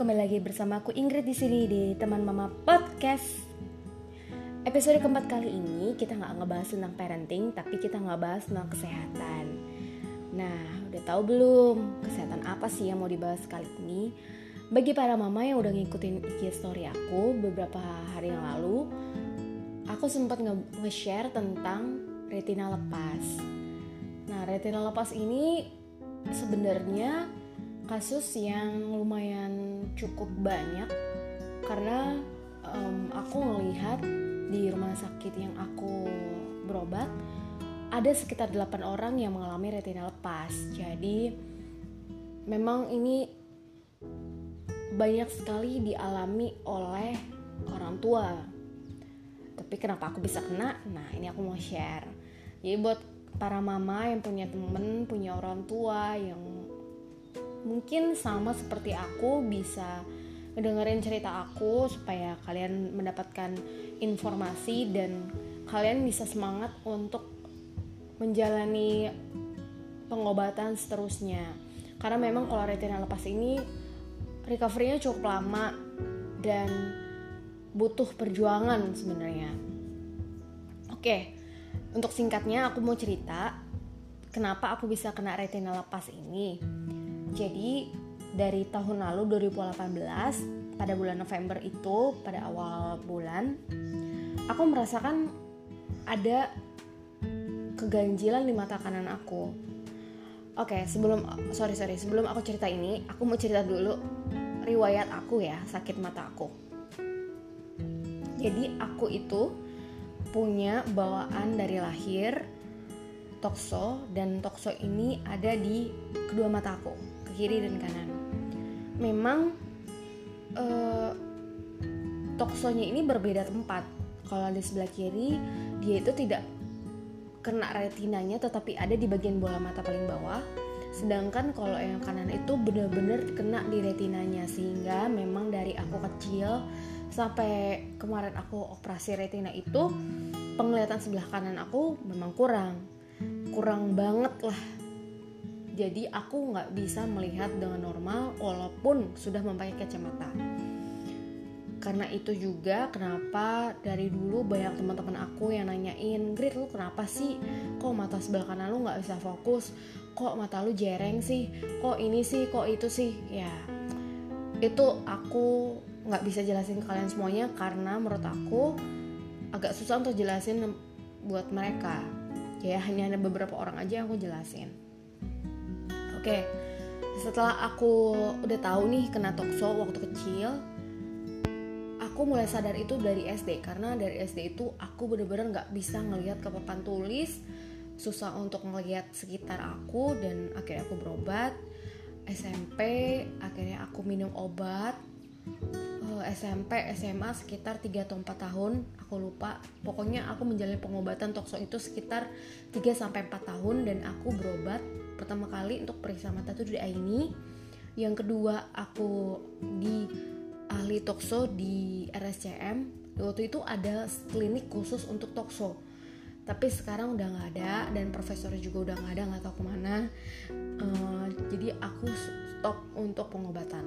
kembali lagi bersama aku Ingrid di sini di Teman Mama Podcast. Episode keempat kali ini kita nggak ngebahas tentang parenting, tapi kita nggak bahas tentang kesehatan. Nah, udah tahu belum kesehatan apa sih yang mau dibahas kali ini? Bagi para mama yang udah ngikutin IG story aku beberapa hari yang lalu, aku sempat nge-share tentang retina lepas. Nah, retina lepas ini sebenarnya kasus yang lumayan cukup banyak karena um, aku melihat di rumah sakit yang aku berobat ada sekitar 8 orang yang mengalami retina lepas. Jadi memang ini banyak sekali dialami oleh orang tua. Tapi kenapa aku bisa kena? Nah, ini aku mau share. Jadi buat para mama yang punya temen, punya orang tua yang mungkin sama seperti aku bisa ngedengerin cerita aku supaya kalian mendapatkan informasi dan kalian bisa semangat untuk menjalani pengobatan seterusnya. Karena memang kalau retina lepas ini recovery-nya cukup lama dan butuh perjuangan sebenarnya. Oke untuk singkatnya aku mau cerita kenapa aku bisa kena retina lepas ini jadi dari tahun lalu 2018 pada bulan November itu pada awal bulan aku merasakan ada keganjilan di mata kanan aku. Oke, sebelum sorry sorry sebelum aku cerita ini, aku mau cerita dulu riwayat aku ya sakit mata aku. Jadi aku itu punya bawaan dari lahir tokso dan tokso ini ada di kedua mata aku kiri dan kanan. Memang uh, toksonya ini berbeda tempat. Kalau di sebelah kiri dia itu tidak kena retinanya tetapi ada di bagian bola mata paling bawah. Sedangkan kalau yang kanan itu benar-benar kena di retinanya sehingga memang dari aku kecil sampai kemarin aku operasi retina itu penglihatan sebelah kanan aku memang kurang kurang banget lah jadi aku nggak bisa melihat dengan normal walaupun sudah memakai kacamata. Karena itu juga kenapa dari dulu banyak teman-teman aku yang nanyain Grit lu kenapa sih? Kok mata sebelah kanan lu nggak bisa fokus? Kok mata lu jereng sih? Kok ini sih? Kok itu sih? Ya itu aku nggak bisa jelasin ke kalian semuanya karena menurut aku agak susah untuk jelasin buat mereka. Ya hanya ada beberapa orang aja yang aku jelasin Oke, setelah aku udah tahu nih kena tokso waktu kecil, aku mulai sadar itu dari SD karena dari SD itu aku bener-bener nggak bisa ngelihat ke papan tulis, susah untuk ngelihat sekitar aku dan akhirnya aku berobat. SMP akhirnya aku minum obat. SMP, SMA sekitar 3 atau 4 tahun, aku lupa. Pokoknya aku menjalani pengobatan tokso itu sekitar 3 sampai 4 tahun dan aku berobat pertama kali untuk periksa mata itu di Aini yang kedua aku di ahli tokso di RSCM waktu itu ada klinik khusus untuk tokso. Tapi sekarang udah nggak ada dan profesor juga udah nggak ada nggak tahu ke mana. Uh, jadi aku stop untuk pengobatan.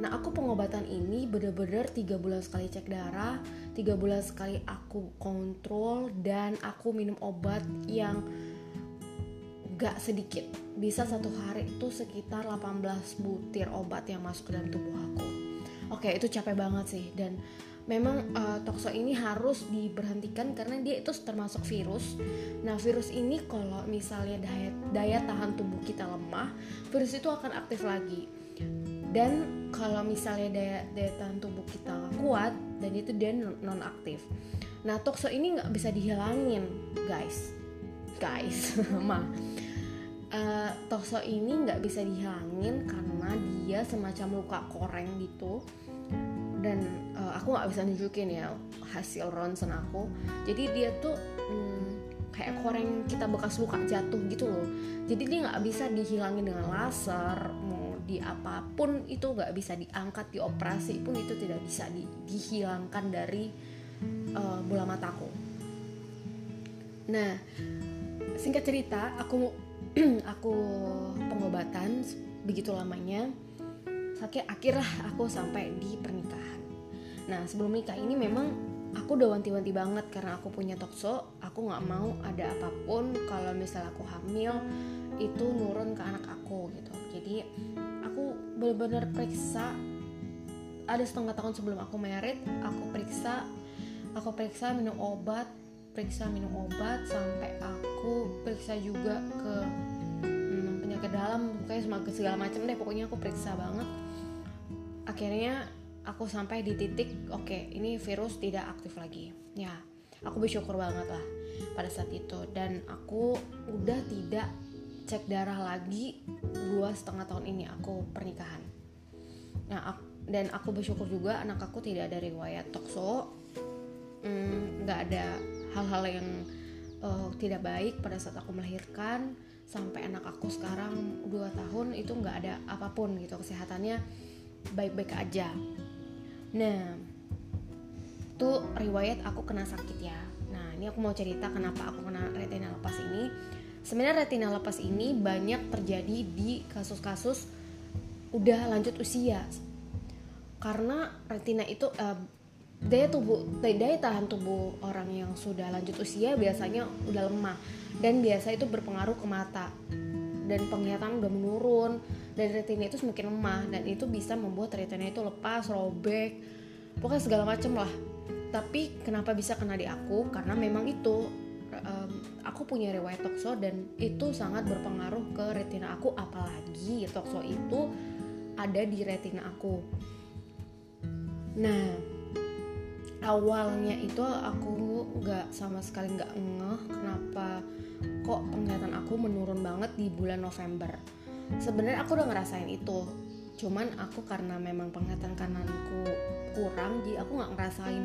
Nah aku pengobatan ini bener-bener tiga bulan sekali cek darah tiga bulan sekali aku kontrol dan aku minum obat yang gak sedikit. Bisa satu hari itu sekitar 18 butir obat yang masuk ke dalam tubuh aku. Oke itu capek banget sih. Dan memang uh, tokso ini harus diberhentikan karena dia itu termasuk virus. Nah virus ini kalau misalnya daya, daya tahan tubuh kita lemah virus itu akan aktif lagi. Dan kalau misalnya daya, daya tahan tubuh kita kuat dan itu dia non aktif nah tokso ini nggak bisa dihilangin guys. Guys mah uh, ini nggak bisa dihilangin karena dia semacam luka koreng gitu. Dan uh, aku nggak bisa nunjukin ya hasil ronsen aku. Jadi dia tuh hmm, kayak koreng kita bekas luka jatuh gitu loh. Jadi dia nggak bisa dihilangin dengan laser mau di apa pun itu nggak bisa diangkat di operasi pun itu tidak bisa di, dihilangkan dari uh, bola mataku. Nah singkat cerita aku aku pengobatan begitu lamanya akhir akhirlah aku sampai di pernikahan. Nah sebelum nikah ini memang aku udah wanti-wanti banget karena aku punya tokso aku nggak mau ada apa pun kalau misal aku hamil itu nurun ke anak aku gitu. Jadi aku benar-benar periksa ada setengah tahun sebelum aku merit aku periksa aku periksa minum obat periksa minum obat sampai aku periksa juga ke hmm, penyakit dalam kayak segala macam deh pokoknya aku periksa banget. Akhirnya aku sampai di titik oke okay, ini virus tidak aktif lagi. Ya aku bersyukur banget lah pada saat itu. Dan aku udah tidak cek darah lagi dua setengah tahun ini aku pernikahan. Nah dan aku bersyukur juga anak aku tidak ada riwayat tokso hmm, nggak mm, ada hal-hal yang uh, tidak baik pada saat aku melahirkan sampai anak aku sekarang dua tahun itu nggak ada apa pun gitu kesehatannya baik-baik aja. Nah itu riwayat aku kena sakit ya. Nah ini aku mau cerita kenapa aku kena retina lepas ini. Sebenarnya retina lepas ini banyak terjadi di kasus-kasus udah lanjut usia. Karena retina itu uh, daya tubuh daya tahan tubuh orang yang sudah lanjut usia biasanya udah lemah. Dan biasa itu berpengaruh ke mata. Dan penglihatan udah menurun. Dan retina itu semakin lemah. Dan itu bisa membuat retina itu lepas robek. Pokoknya segala macem lah. Tapi kenapa bisa kena di aku? Karena memang itu um, aku punya riwayat tokso dan itu sangat berpengaruh ke retina aku. Apalagi tokso itu ada di retina aku. Nah awalnya itu aku nggak sama sekali nggak ngeh kenapa kok penglihatan aku menurun banget di bulan November. Sebenarnya aku udah ngerasain itu cuman aku karena memang penglihatan kananku kurang jadi aku nggak ngerasain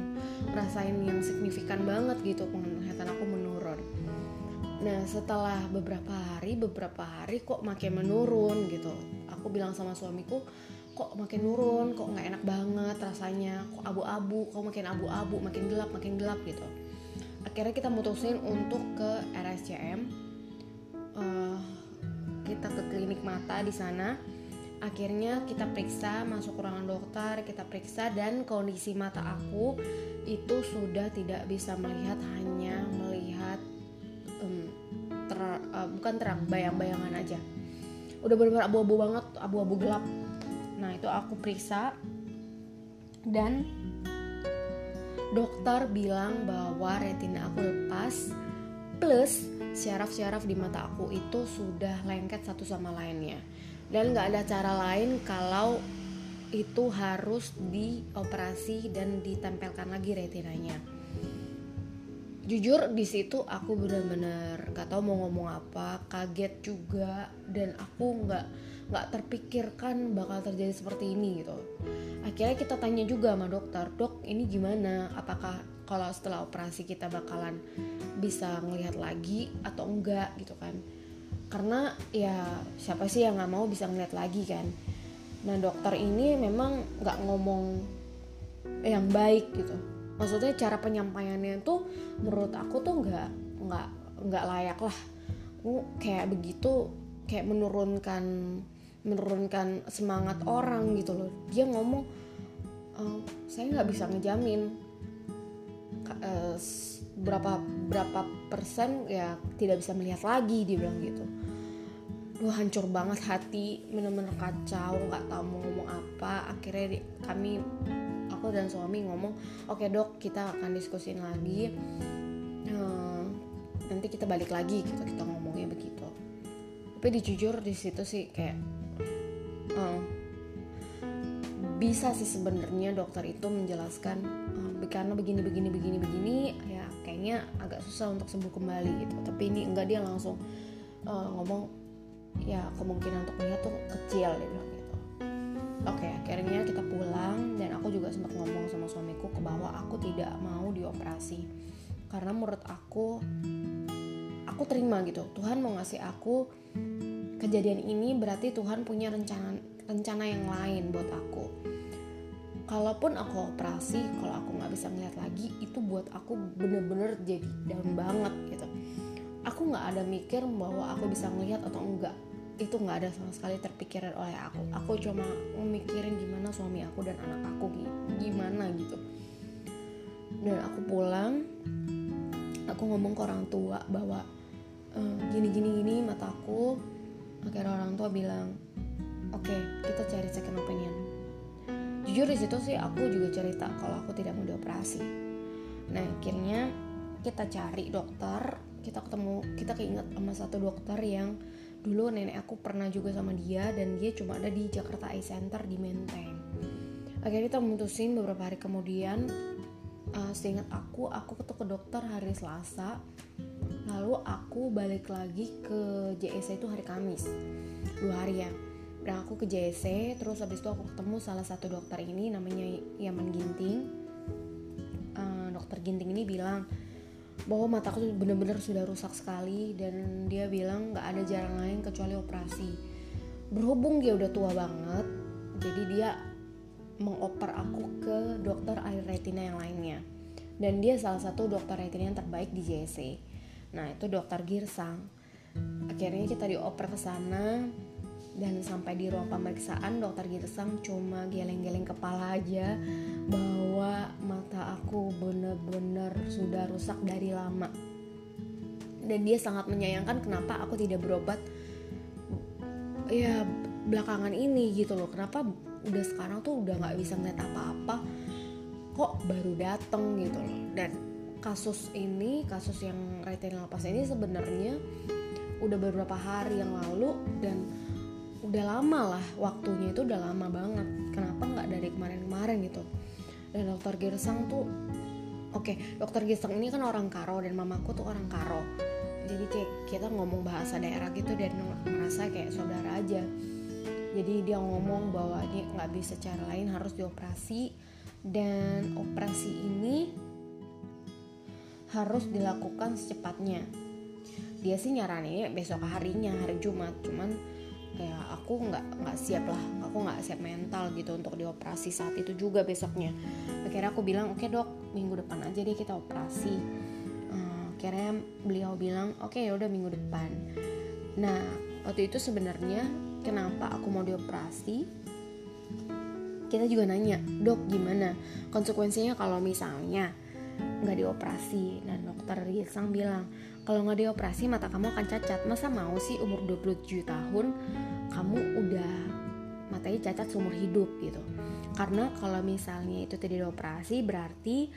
ngerasain yang signifikan banget gitu penglihatan aku menurun. Nah setelah beberapa hari beberapa hari kok makin menurun gitu. Aku bilang sama suamiku kok makin nurun kok nggak enak banget rasanya kok abu-abu kok makin abu-abu makin gelap makin gelap gitu. Akhirnya kita mutusin untuk ke RSCM uh, eh, kita ke klinik mata di sana. Akhirnya kita periksa masuk ruangan dokter kita periksa dan kondisi mata aku itu sudah tidak bisa melihat hanya melihat um, ter, uh, bukan terang bayang-bayangan aja. Udah benar-benar abu-abu banget abu-abu gelap itu aku periksa. Dan dokter bilang bahwa retina aku lepas plus syaraf-syaraf di mata aku itu sudah lengket satu sama lainnya. Dan nggak ada cara lain kalau itu harus dioperasi dan ditempelkan lagi retinanya. Jujur di situ aku benar-benar nggak tahu mau ngomong apa kaget juga dan aku nggak nggak terpikirkan bakal terjadi seperti ini gitu. Akhirnya kita tanya juga sama dokter dok ini gimana? Apakah kalau setelah operasi kita bakalan bisa ngelihat lagi atau enggak? Gitu kan. Karena ya siapa sih yang nggak mau bisa ngeliat lagi kan. Nah dokter ini memang nggak ngomong yang baik gitu. Maksudnya cara penyampaiannya tuh menurut aku tuh nggak nggak nggak layak lah. Aku kayak begitu kayak menurunkan menurunkan semangat orang gitu loh. Dia ngomong e, saya nggak bisa ngejamin. Uh, berapa berapa persen ya tidak bisa melihat lagi dia bilang gitu. Duh hancur banget hati bener-bener kacau nggak tahu mau ngomong apa. Akhirnya di, kami aku dan suami ngomong oke okay, dok kita akan diskusin lagi. Hmm, nanti kita balik lagi gitu kita ngomongnya begitu. Tapi dijujur di situ sih kayak hmm, bisa sih sebenarnya dokter itu menjelaskan hmm, karena begini begini begini begini ya kayaknya agak susah untuk sembuh kembali gitu. Tapi ini enggak dia langsung uh, ngomong ya kemungkinan untuk melihat tuh kecil dia bilang gitu. Oke okay, akhirnya kita pulang dan aku juga sempat ngomong sama suamiku ke bahwa aku tidak mau dioperasi. Karena menurut aku aku terima gitu. Tuhan mau ngasih aku kejadian ini berarti Tuhan punya rencana rencana yang lain buat aku. Kalaupun aku operasi kalau aku nggak bisa ngeliat lagi itu buat aku bener-bener jadi down banget gitu. Aku nggak ada mikir bahwa aku bisa ngeliat atau enggak. Itu nggak ada sama sekali terpikiran oleh aku. Aku cuma memikirin gimana suami aku dan anak aku gimana gitu. Dan aku pulang aku ngomong ke orang tua bahwa e, gini gini gini mataku akhirnya orang tua bilang oke okay, kita cari second opinion. Jujur di situ sih aku juga cerita kalau aku tidak mau dioperasi. Nah akhirnya kita cari dokter kita ketemu kita keinget sama satu dokter yang dulu nenek aku pernah juga sama dia dan dia cuma ada di Jakarta Eye Center di Menteng. Akhirnya kita memutusin beberapa hari kemudian uh, seingat aku aku ketemu ke dokter hari Selasa lalu aku balik lagi ke JSC itu hari Kamis. Dua hari ya. Dan aku ke JSC terus habis itu aku ketemu salah satu dokter ini namanya Yaman Ginting. Uh, dokter Ginting ini bilang bahwa mataku tuh bener-bener sudah rusak sekali dan dia bilang nggak ada jalan lain kecuali operasi. Berhubung dia udah tua banget jadi dia mengoper aku ke dokter air retina yang lainnya. Dan dia salah satu dokter retina yang terbaik di JC nah itu dokter Girsang. Akhirnya kita dioper ke sana dan sampai di ruang pemeriksaan dokter Girsang cuma geleng-geleng kepala aja bahwa mata aku bener-bener sudah rusak dari lama. Dan dia sangat menyayangkan kenapa aku tidak berobat ya belakangan ini gitu loh. Kenapa udah sekarang tuh udah nggak bisa ngeliat apa-apa kok baru dateng gitu loh. Dan kasus ini kasus yang retinal pas ini sebenarnya udah beberapa hari yang lalu dan udah lama lah waktunya itu udah lama banget. Kenapa nggak dari kemarin-kemarin gitu? Dan dokter Girsang tuh oke okay, dokter Girsang ini kan orang Karo dan mamaku tuh orang Karo. Jadi kayak kita ngomong bahasa daerah gitu dan merasa kayak saudara aja. Jadi dia ngomong bahwa ini nggak bisa cara lain harus dioperasi. Dan operasi ini harus dilakukan secepatnya. Dia sih nyaranin besok harinya hari Jumat. Cuman kayak aku nggak nggak siap lah. Aku nggak siap mental gitu untuk dioperasi saat itu juga besoknya. Akhirnya aku bilang oke okay, dok minggu depan aja deh kita operasi. Uh, akhirnya beliau bilang oke okay, ya udah minggu depan. Nah waktu itu sebenarnya kenapa aku mau dioperasi? Kita juga nanya dok gimana? Konsekuensinya kalau misalnya nggak dioperasi. Dan dokter Gisang bilang kalau nggak dioperasi mata kamu akan cacat. Masa mau sih umur 27 tahun kamu udah matanya cacat seumur hidup? Gitu. Karena kalau misalnya itu tidak dioperasi berarti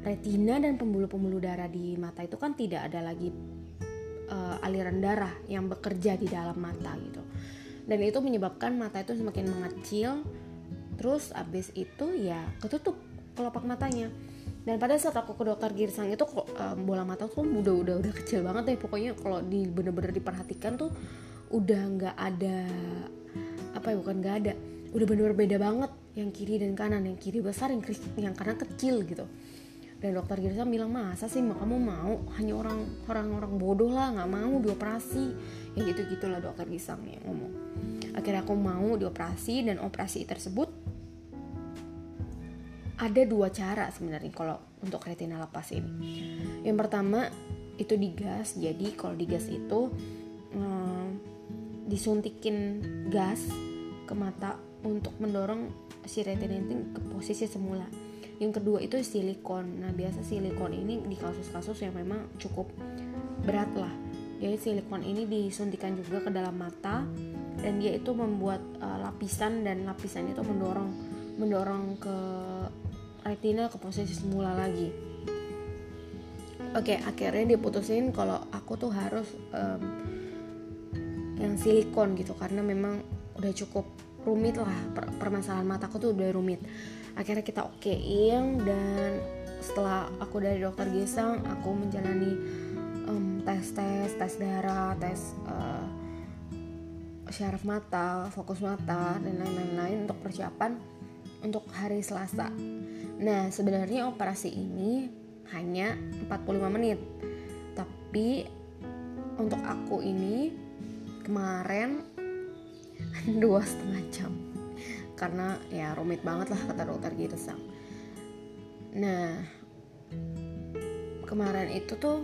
retina dan pembuluh-pembuluh darah di mata itu kan tidak ada lagi uh, aliran darah yang bekerja di dalam mata gitu. Dan itu menyebabkan mata itu semakin mengecil terus abis itu ya ketutup kelopak matanya dan pada saat aku ke dokter girsang itu kok um, bola mata tuh udah udah udah kecil banget deh. Pokoknya kalau di bener-bener diperhatikan tuh udah nggak ada apa ya bukan nggak ada udah bener-bener beda banget. Yang kiri dan kanan yang kiri besar yang yang kanan kecil gitu. Dan dokter Girsang bilang masa sih kamu mau? Hanya orang orang orang bodoh lah nggak mau dioperasi. Ya gitu gitulah dokter Girsang yang ngomong. Akhirnya aku mau dioperasi dan operasi tersebut ada dua cara sebenarnya kalau untuk retina lepas ini. Yang pertama itu digas. Jadi kalau digas itu hmm, disuntikin gas ke mata untuk mendorong si retina itu ke posisi semula. Yang kedua itu silikon. Nah biasa silikon ini di kasus-kasus yang memang cukup berat lah. Jadi silikon ini disuntikan juga ke dalam mata dan dia itu membuat uh, lapisan dan lapisan itu mendorong mendorong ke retina ke posisi semula lagi. Oke okay, akhirnya dia putusin kalau aku tuh harus um, yang silikon gitu karena memang udah cukup rumit lah. Per permasalahan mataku tuh udah rumit. Akhirnya kita okein dan setelah aku dari dokter Gesang aku menjalani um, tes tes tes darah tes uh, syaraf mata fokus mata dan lain-lain untuk persiapan untuk hari Selasa Nah, sebenarnya operasi ini hanya 45 menit. Tapi untuk aku ini kemarin dua setengah jam karena ya rumit banget lah kata dokter gitu sang. Nah kemarin itu tuh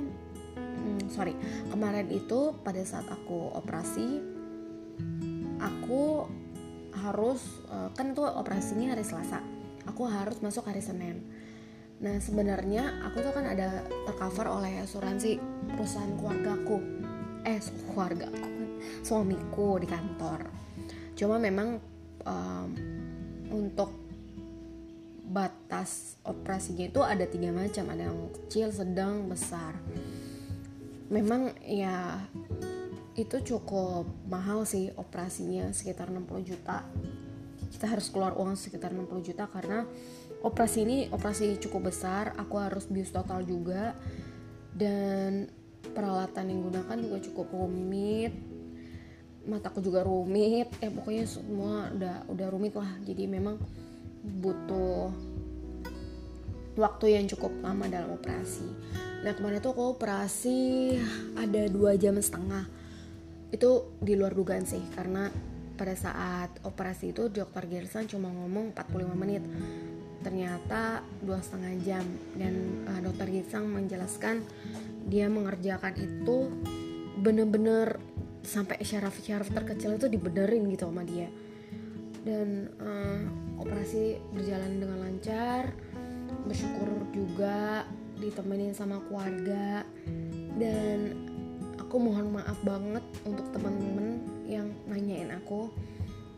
hmm, sorry kemarin itu pada saat aku operasi aku harus uh, kan itu operasinya hari Selasa aku harus masuk hari Senin. Nah sebenarnya aku tuh kan ada tercover oleh asuransi perusahaan keluargaku. Eh keluarga aku kan suamiku di kantor. Cuma memang um, untuk batas operasinya itu ada tiga macam. Ada yang kecil sedang besar. Memang ya itu cukup mahal sih operasinya sekitar 60 juta kita harus keluar uang sekitar 60 juta karena operasi ini operasi cukup besar aku harus bius total juga dan peralatan yang gunakan juga cukup rumit mataku juga rumit eh pokoknya semua udah udah rumit lah. Jadi memang butuh waktu yang cukup lama dalam operasi. Nah kemarin tuh aku operasi ada dua jam setengah. Itu di luar dugaan sih karena pada saat operasi itu dokter Gerson cuma ngomong 45 menit. Ternyata dua setengah jam. Dan uh, dokter Gerson menjelaskan dia mengerjakan itu bener-bener sampai syaraf-syaraf terkecil itu dibenerin gitu sama dia. Dan uh, operasi berjalan dengan lancar bersyukur juga ditemenin sama keluarga. Dan aku mohon maaf banget untuk teman-teman yang nanyain aku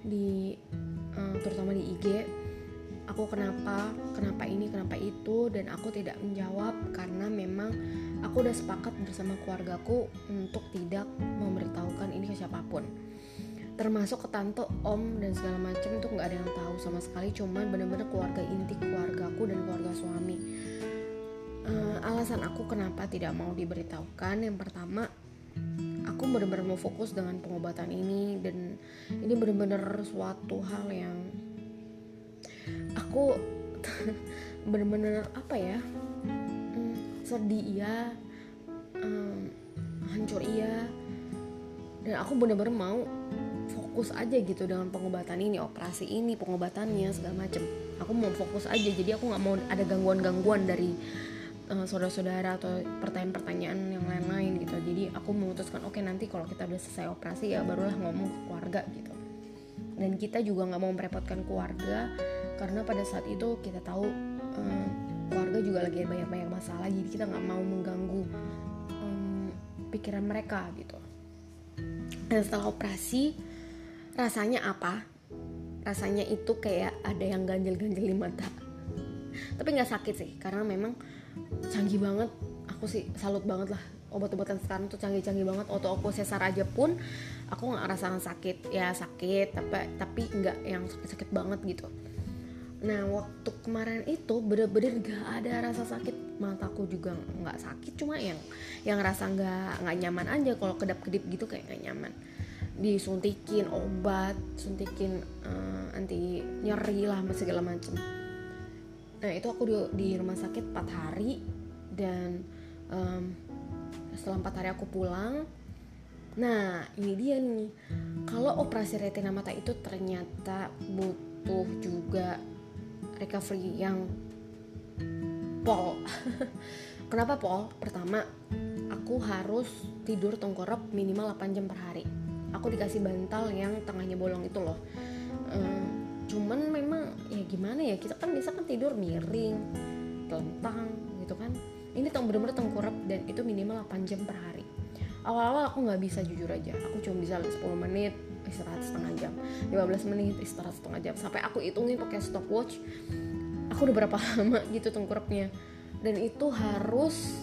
di uh, terutama di IG aku kenapa kenapa ini kenapa itu? Dan aku tidak menjawab karena memang aku udah sepakat bersama keluargaku untuk tidak memberitahukan ini ke siapa pun. Termasuk ke tante om dan segala macam itu nggak ada yang tahu sama sekali cuman bener-bener keluarga inti keluargaku dan keluarga suami. Uh, alasan aku kenapa tidak mau diberitahukan yang pertama aku benar-benar mau fokus dengan pengobatan ini dan ini benar-benar suatu hal yang aku benar-benar apa ya hmm, sedih iya um, hancur iya. Dan aku benar-benar mau fokus aja gitu dengan pengobatan ini operasi ini pengobatannya segala macem. Aku mau fokus aja jadi aku nggak mau ada gangguan-gangguan dari uh, saudara-saudara atau pertanyaan-pertanyaan yang lain-lain gitu. Jadi aku memutuskan oke okay, nanti kalau kita udah selesai operasi ya barulah ngomong ke keluarga gitu. Dan kita juga nggak mau merepotkan keluarga karena pada saat itu kita tahu um, keluarga juga lagi banyak-banyak masalah jadi kita nggak mau mengganggu um, pikiran mereka gitu. Dan setelah operasi rasanya apa? Rasanya itu kayak ada yang ganjel-ganjel di mata. Tapi nggak sakit sih karena memang canggih banget. Aku sih salut banget lah obat-obatan sekarang tuh canggih-canggih banget waktu aku sesar aja pun aku nggak ngerasain sakit. Ya sakit tapi tapi nggak yang sakit-sakit banget gitu. Nah waktu kemarin itu bener-bener gak ada rasa sakit. Mataku juga nggak sakit cuma yang yang rasa nggak nggak nyaman aja. Kalau kedap-kedip gitu kayak nggak nyaman. Disuntikin obat suntikin uh, anti nyeri lah segala macem. Nah itu aku di, di rumah sakit 4 hari dan um, setelah 4 hari aku pulang. Nah ini dia nih. Kalau operasi retina mata itu ternyata butuh juga recovery yang pol kenapa pol pertama aku harus tidur tengkorap minimal 8 jam per hari. Aku dikasih bantal yang tengahnya bolong itu loh. Um, cuman memang ya gimana ya kita kan bisa kan tidur miring kan ini tong bener-bener tengkurap dan itu minimal 8 jam per hari. Awal-awal aku nggak bisa jujur aja. Aku cuma bisa 10 menit istirahat setengah jam. 15 menit istirahat setengah jam. Sampai aku hitungin pakai stopwatch aku udah berapa lama gitu tengkurapnya. Dan itu harus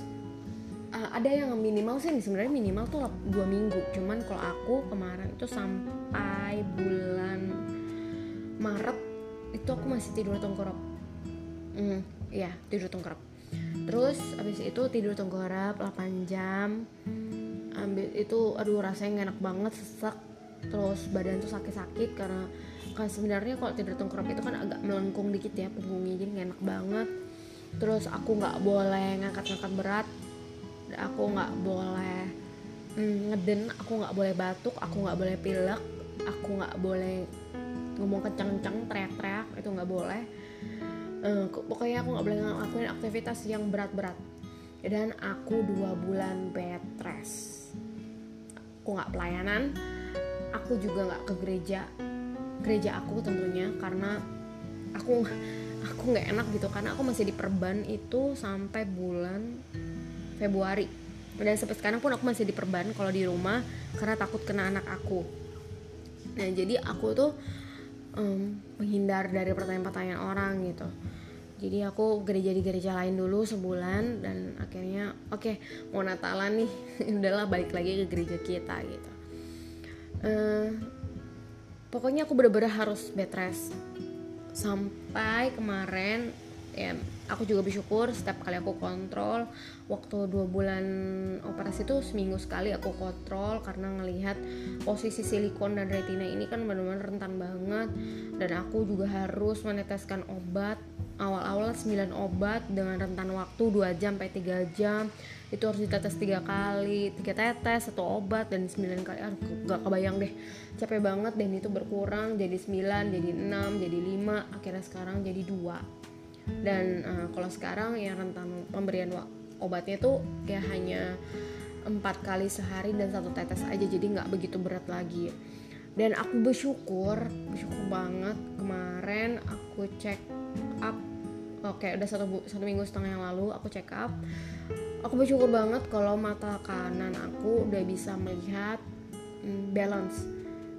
uh, ada yang minimal sih sebenarnya minimal tuh dua minggu. Cuman kalau aku kemarin itu sampai bulan Maret itu aku masih tidur tengkurap. Hmm, ya tidur tengkurap terus abis itu tidur tengkurap 8 jam. Ambil itu aduh rasanya enak banget sesak. Terus badan tuh sakit-sakit karena kan sebenarnya kalau tidur tengkurap itu kan agak melengkung dikit ya punggungnya jadi gak enak banget. Terus aku nggak boleh ngangkat-ngangkat berat. Aku nggak boleh mm, ngeden aku nggak boleh batuk aku nggak boleh pilek aku nggak boleh ngomong kenceng-kenceng teriak-teriak itu nggak boleh uh, pokoknya aku nggak boleh ngelakuin aktivitas yang berat-berat. Dan aku dua bulan bed rest. Aku nggak pelayanan aku juga nggak ke gereja. Gereja aku tentunya karena aku aku nggak enak gitu karena aku masih diperban itu sampai bulan Februari. Dan sampai sekarang pun aku masih diperban kalau di rumah karena takut kena anak aku. Nah jadi aku tuh um, menghindar dari pertanyaan-pertanyaan orang gitu jadi aku gereja di gereja lain dulu sebulan dan akhirnya oke okay, mau Natalan nih. Udahlah balik lagi ke gereja kita gitu. Uh, pokoknya aku bener-bener harus bed rest. Sampai kemarin ya aku juga bersyukur setiap kali aku kontrol waktu dua bulan operasi itu seminggu sekali aku kontrol karena ngelihat posisi silikon dan retina ini kan benar-benar rentan banget. Dan aku juga harus meneteskan obat awal-awal 9 obat dengan rentan waktu 2 jam sampai 3 jam. Itu harus ditetes tiga kali tiga tetes satu obat dan 9 kali. Aduh gak kebayang deh. Capek banget dan itu berkurang jadi 9 jadi 6 jadi 5 akhirnya sekarang jadi dua dan uh, kalau sekarang ya rentan pemberian obatnya tuh kayak hanya empat kali sehari dan satu tetes aja jadi nggak begitu berat lagi. Dan aku bersyukur bersyukur banget kemarin aku check up oke udah satu satu minggu setengah yang lalu aku check up. Aku bersyukur banget kalau mata kanan aku udah bisa melihat hmm, balance.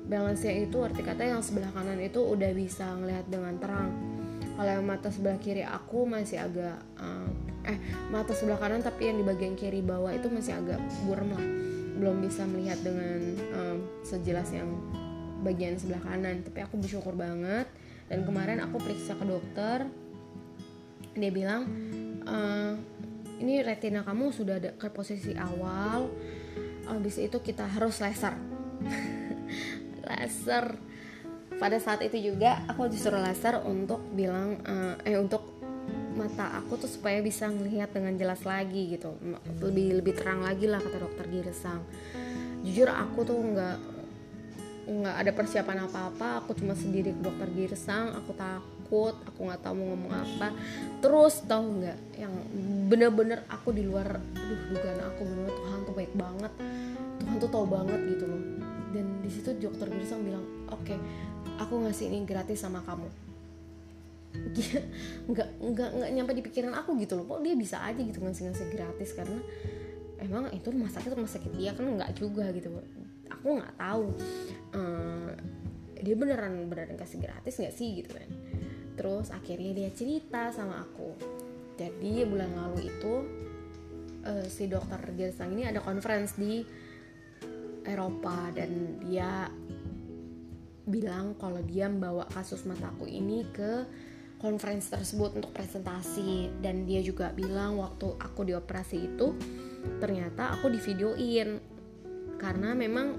Balance nya itu arti kata yang sebelah kanan itu udah bisa ngelihat dengan terang kalau mata sebelah kiri aku masih agak uh, eh mata sebelah kanan tapi yang di bagian kiri bawah itu masih agak buram lah. Belum bisa melihat dengan um, sejelas yang bagian sebelah kanan. Tapi aku bersyukur banget. Dan kemarin aku periksa ke dokter. Dia bilang uh, ini retina kamu sudah ada ke posisi awal. Habis itu kita harus laser. Laser pada saat itu juga aku disuruh laser untuk bilang uh, eh untuk mata aku tuh supaya bisa melihat dengan jelas lagi gitu. Lebih lebih terang lagi lah kata dokter Giresang jujur aku tuh nggak nggak ada persiapan apa-apa. Aku cuma sendiri ke dokter Giresang aku takut aku nggak tahu mau ngomong apa. Terus tahu nggak yang bener-bener aku di luar aduh dugaan aku bener Tuhan tuh baik banget. Tuhan tuh tahu banget gitu loh. Dan di situ dokter Giresang bilang oke okay, aku ngasih ini gratis sama kamu. Nggak nggak nggak nyampe di pikiran aku gitu loh. Kok dia bisa aja gitu ngasih ngasih gratis? Karena emang itu rumah sakit rumah sakit dia kan nggak juga gitu. Aku nggak tahu uh, dia beneran beneran kasih gratis nggak sih gitu kan. Terus akhirnya dia cerita sama aku. Jadi bulan lalu itu uh, si dokter Gersang ini ada conference di Eropa dan dia bilang kalau dia membawa kasus mataku ini ke conference tersebut untuk presentasi. Dan dia juga bilang waktu aku dioperasi itu ternyata aku di videoin karena memang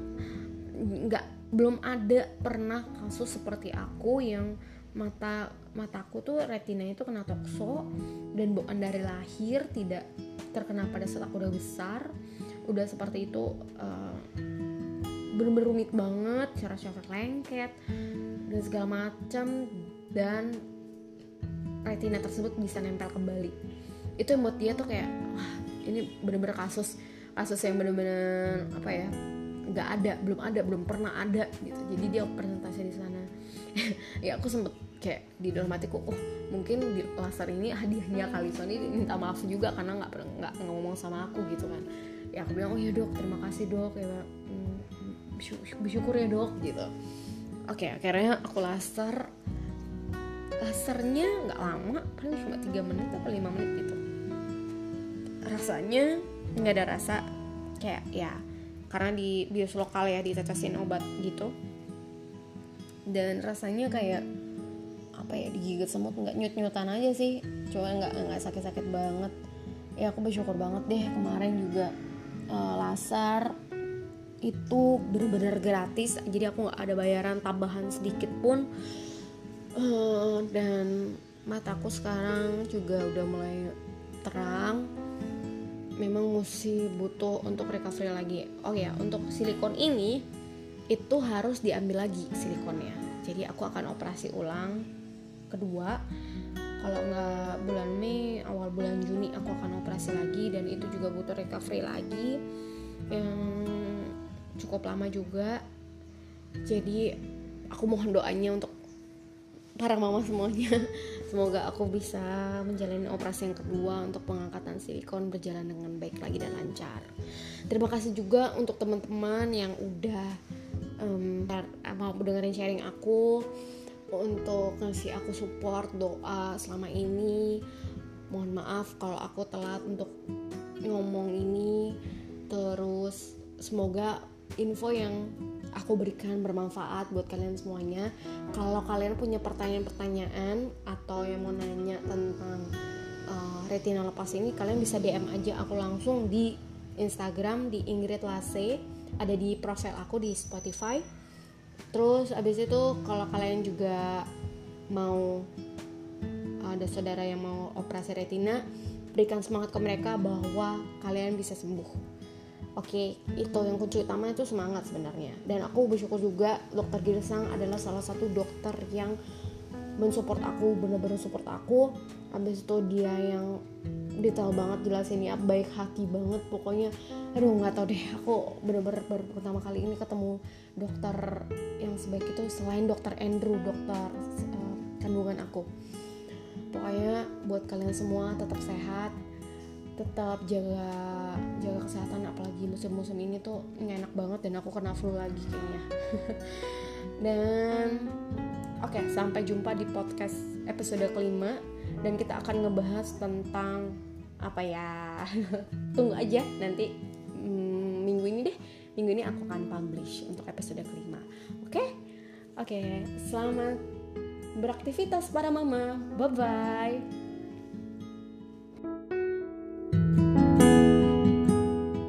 nggak belum ada pernah kasus seperti aku yang mata mataku tuh retina itu kena tokso dan bukan dari lahir tidak terkena pada saat aku udah besar. Udah seperti itu uh, bener-bener rumit banget cara syafat lengket dan segala macam dan retina tersebut bisa nempel kembali. Itu yang buat dia tuh kayak wah ini bener-bener kasus kasus yang bener-bener apa ya nggak ada belum ada belum pernah ada gitu. Jadi dia presentasi di sana. Ya aku sempet kayak di dalam hatiku oh mungkin di laser ini hadiahnya kali Sony minta maaf juga karena nggak nggak ngomong sama aku gitu kan. Ya aku bilang oh ya dok terima kasih dok ya bersyukur ya dok gitu. Oke akhirnya aku laser. Lasernya nggak lama paling cuma tiga menit atau lima menit gitu. Rasanya nggak ada rasa kayak ya karena di bios lokal ya ditetesin obat gitu. Dan rasanya kayak apa ya digigit semut nggak nyut nyutan aja sih. Cuma nggak nggak sakit sakit banget. Ya aku bersyukur banget deh kemarin juga uh, laser itu bener-bener gratis jadi aku nggak ada bayaran tambahan sedikit pun. Uh, dan mataku sekarang juga udah mulai terang. Memang mesti butuh untuk recovery lagi. Oh ya untuk silikon ini itu harus diambil lagi silikonnya. Jadi aku akan operasi ulang kedua. Kalau nggak bulan Mei awal bulan Juni aku akan operasi lagi dan itu juga butuh recovery lagi. Yang cukup lama juga. Jadi aku mohon doanya untuk para mama semuanya. Semoga aku bisa menjalani operasi yang kedua untuk pengangkatan silikon berjalan dengan baik lagi dan lancar. Terima kasih juga untuk teman-teman yang udah um, mau dengerin sharing aku untuk ngasih aku support doa selama ini. Mohon maaf kalau aku telat untuk ngomong ini. Terus semoga info yang aku berikan bermanfaat buat kalian semuanya. Kalau kalian punya pertanyaan-pertanyaan atau yang mau nanya tentang uh, retina lepas ini kalian bisa DM aja aku langsung di Instagram di Ingrid Lase ada di profil aku di Spotify. Terus abis itu kalau kalian juga mau ada saudara yang mau operasi retina berikan semangat ke mereka bahwa kalian bisa sembuh Oke, itu yang kunci utama itu semangat sebenarnya. Dan aku bersyukur juga dokter Girsang adalah salah satu dokter yang mensupport aku, bener-bener support aku. Habis itu dia yang detail banget jelasin ya, baik hati banget. Pokoknya, aduh nggak tau deh. Aku bener-bener baru pertama kali ini ketemu dokter yang sebaik itu selain dokter Andrew, dokter uh, kandungan aku. Pokoknya buat kalian semua tetap sehat, tetap jaga jaga kesehatan apalagi musim-musim ini tuh enak banget dan aku kena flu lagi kayaknya. Dan oke okay, sampai jumpa di podcast episode kelima dan kita akan ngebahas tentang apa ya tunggu aja nanti hmm, minggu ini deh. Minggu ini aku akan publish untuk episode kelima oke? Okay? oke okay, selamat beraktivitas para mama. Bye bye